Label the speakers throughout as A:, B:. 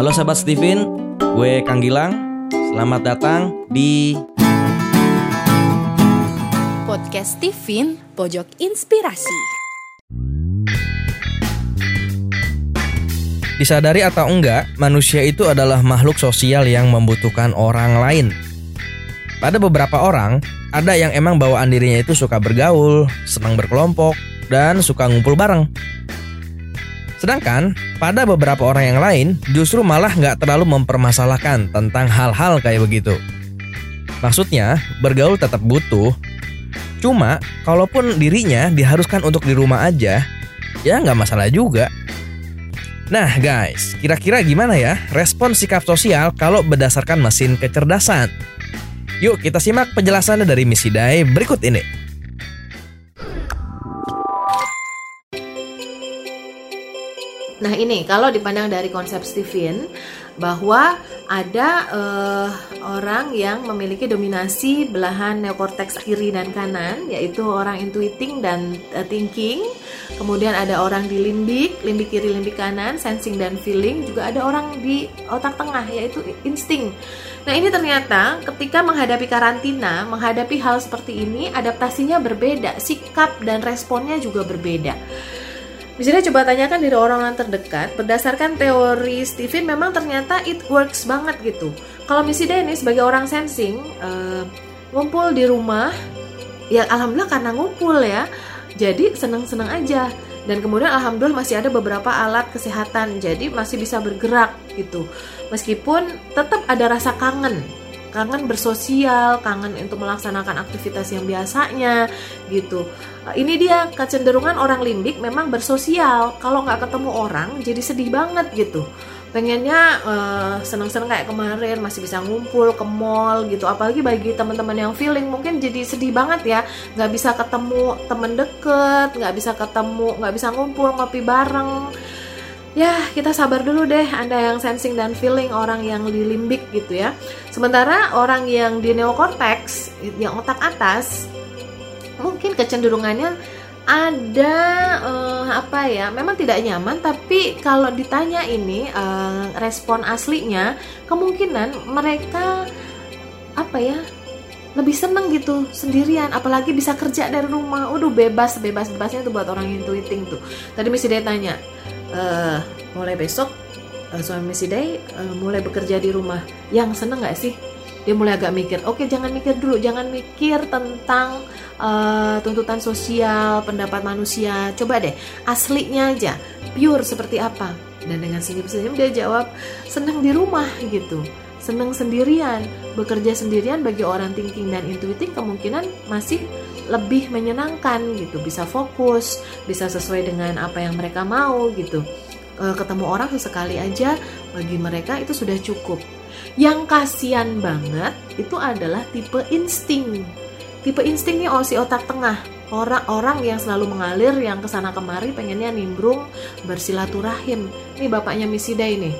A: Halo sahabat Steven, gue Kang Gilang. Selamat datang di
B: Podcast Steven Pojok Inspirasi.
A: Disadari atau enggak, manusia itu adalah makhluk sosial yang membutuhkan orang lain. Pada beberapa orang, ada yang emang bawaan dirinya itu suka bergaul, senang berkelompok, dan suka ngumpul bareng. Sedangkan pada beberapa orang yang lain justru malah nggak terlalu mempermasalahkan tentang hal-hal kayak begitu. Maksudnya, bergaul tetap butuh. Cuma, kalaupun dirinya diharuskan untuk di rumah aja, ya nggak masalah juga. Nah guys, kira-kira gimana ya respon sikap sosial kalau berdasarkan mesin kecerdasan? Yuk kita simak penjelasannya dari Missy Day berikut ini.
C: Nah ini kalau dipandang dari konsep Steven bahwa ada uh, orang yang memiliki dominasi belahan neokortex kiri dan kanan yaitu orang intuiting dan uh, thinking. Kemudian ada orang di limbik, limbik kiri, limbik kanan, sensing dan feeling. Juga ada orang di otak tengah yaitu insting. Nah ini ternyata ketika menghadapi karantina, menghadapi hal seperti ini adaptasinya berbeda, sikap dan responnya juga berbeda. Misalnya coba tanyakan dari orang-orang terdekat, berdasarkan teori Steven memang ternyata it works banget gitu. Kalau misi Dennis sebagai orang sensing, uh, ngumpul di rumah, ya alhamdulillah karena ngumpul ya, jadi seneng-seneng aja. Dan kemudian alhamdulillah masih ada beberapa alat kesehatan, jadi masih bisa bergerak gitu. Meskipun tetap ada rasa kangen, kangen bersosial, kangen untuk melaksanakan aktivitas yang biasanya gitu. Ini dia kecenderungan orang limbik memang bersosial. Kalau nggak ketemu orang jadi sedih banget gitu. Pengennya uh, seneng-seneng kayak kemarin masih bisa ngumpul ke mall gitu. Apalagi bagi teman-teman yang feeling mungkin jadi sedih banget ya. Nggak bisa ketemu temen deket, nggak bisa ketemu, nggak bisa ngumpul ngopi bareng ya kita sabar dulu deh Anda yang sensing dan feeling orang yang di limbik gitu ya. Sementara orang yang di neokortex, yang otak atas, mungkin kecenderungannya ada uh, apa ya memang tidak nyaman tapi kalau ditanya ini uh, respon aslinya kemungkinan mereka apa ya lebih seneng gitu sendirian. Apalagi bisa kerja dari rumah. Udah bebas bebas bebasnya tuh buat orang intuiting tuh. Tadi misi dia tanya uh, mulai besok uh, suami Missy Day uh, mulai bekerja di rumah. Yang seneng nggak sih? Dia mulai agak mikir oke jangan mikir dulu. Jangan mikir tentang uh, tuntutan sosial pendapat manusia. Coba deh aslinya aja. Pure seperti apa? Dan dengan senyum-senyum dia jawab seneng di rumah gitu seneng sendirian bekerja sendirian bagi orang thinking dan intuiting kemungkinan masih lebih menyenangkan gitu bisa fokus bisa sesuai dengan apa yang mereka mau gitu. E, ketemu orang sesekali aja bagi mereka itu sudah cukup. Yang kasihan banget itu adalah tipe insting. Tipe insting nih si otak tengah. Orang-orang yang selalu mengalir yang ke sana kemari pengennya nimbrung bersilaturahim. Ini bapaknya Misida ini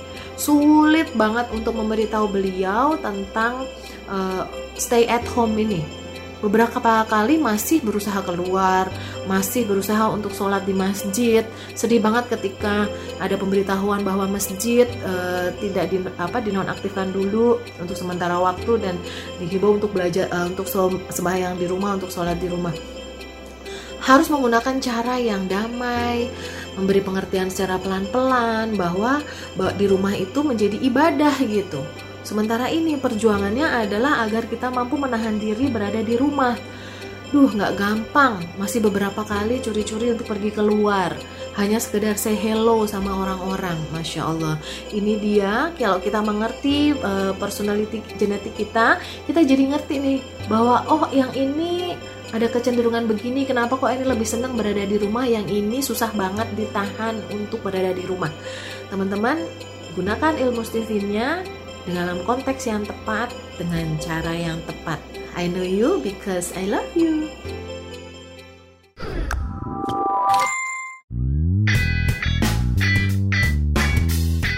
C: sulit banget untuk memberitahu beliau tentang uh, stay at home ini beberapa kali masih berusaha keluar, masih berusaha untuk sholat di masjid. Sedih banget ketika ada pemberitahuan bahwa masjid uh, tidak di, apa dinonaktifkan dulu untuk sementara waktu dan dihimbau untuk belajar uh, untuk sembahyang di rumah, untuk sholat di rumah. Harus menggunakan cara yang damai, memberi pengertian secara pelan-pelan bahwa di rumah itu menjadi ibadah gitu Sementara ini perjuangannya adalah agar kita mampu menahan diri berada di rumah. Duh, nggak gampang. Masih beberapa kali curi-curi untuk pergi keluar. Hanya sekedar say hello sama orang-orang. Masya Allah. Ini dia, kalau kita mengerti uh, personality genetik kita, kita jadi ngerti nih bahwa oh yang ini ada kecenderungan begini kenapa kok ini lebih senang berada di rumah yang ini susah banget ditahan untuk berada di rumah teman-teman gunakan ilmu Stevennya dalam konteks yang tepat dengan cara yang tepat. I know you because I love you.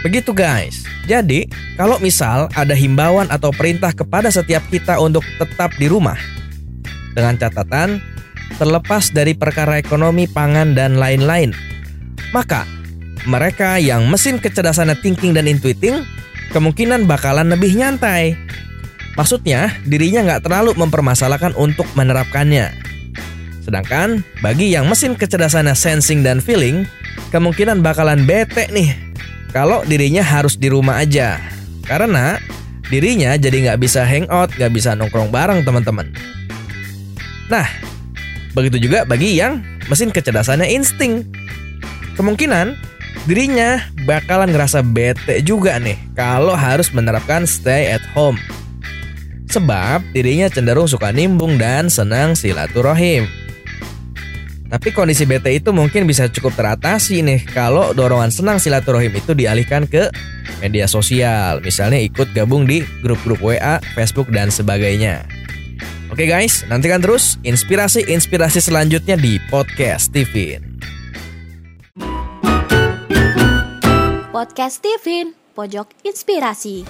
A: Begitu guys. Jadi, kalau misal ada himbauan atau perintah kepada setiap kita untuk tetap di rumah dengan catatan terlepas dari perkara ekonomi, pangan dan lain-lain, maka mereka yang mesin kecerdasannya thinking dan intuiting kemungkinan bakalan lebih nyantai. Maksudnya, dirinya nggak terlalu mempermasalahkan untuk menerapkannya. Sedangkan bagi yang mesin kecerdasannya sensing dan feeling, kemungkinan bakalan bete nih kalau dirinya harus di rumah aja. Karena dirinya jadi nggak bisa hangout, nggak bisa nongkrong bareng teman-teman. Nah, begitu juga bagi yang mesin kecerdasannya insting. Kemungkinan dirinya bakalan ngerasa bete juga nih kalau harus menerapkan stay at home. Sebab dirinya cenderung suka nimbung dan senang silaturahim. Tapi kondisi bete itu mungkin bisa cukup teratasi nih kalau dorongan senang silaturahim itu dialihkan ke media sosial, misalnya ikut gabung di grup-grup WA, Facebook dan sebagainya. Oke guys, nantikan terus inspirasi-inspirasi selanjutnya di podcast Steven.
B: Podcast Steven, pojok inspirasi.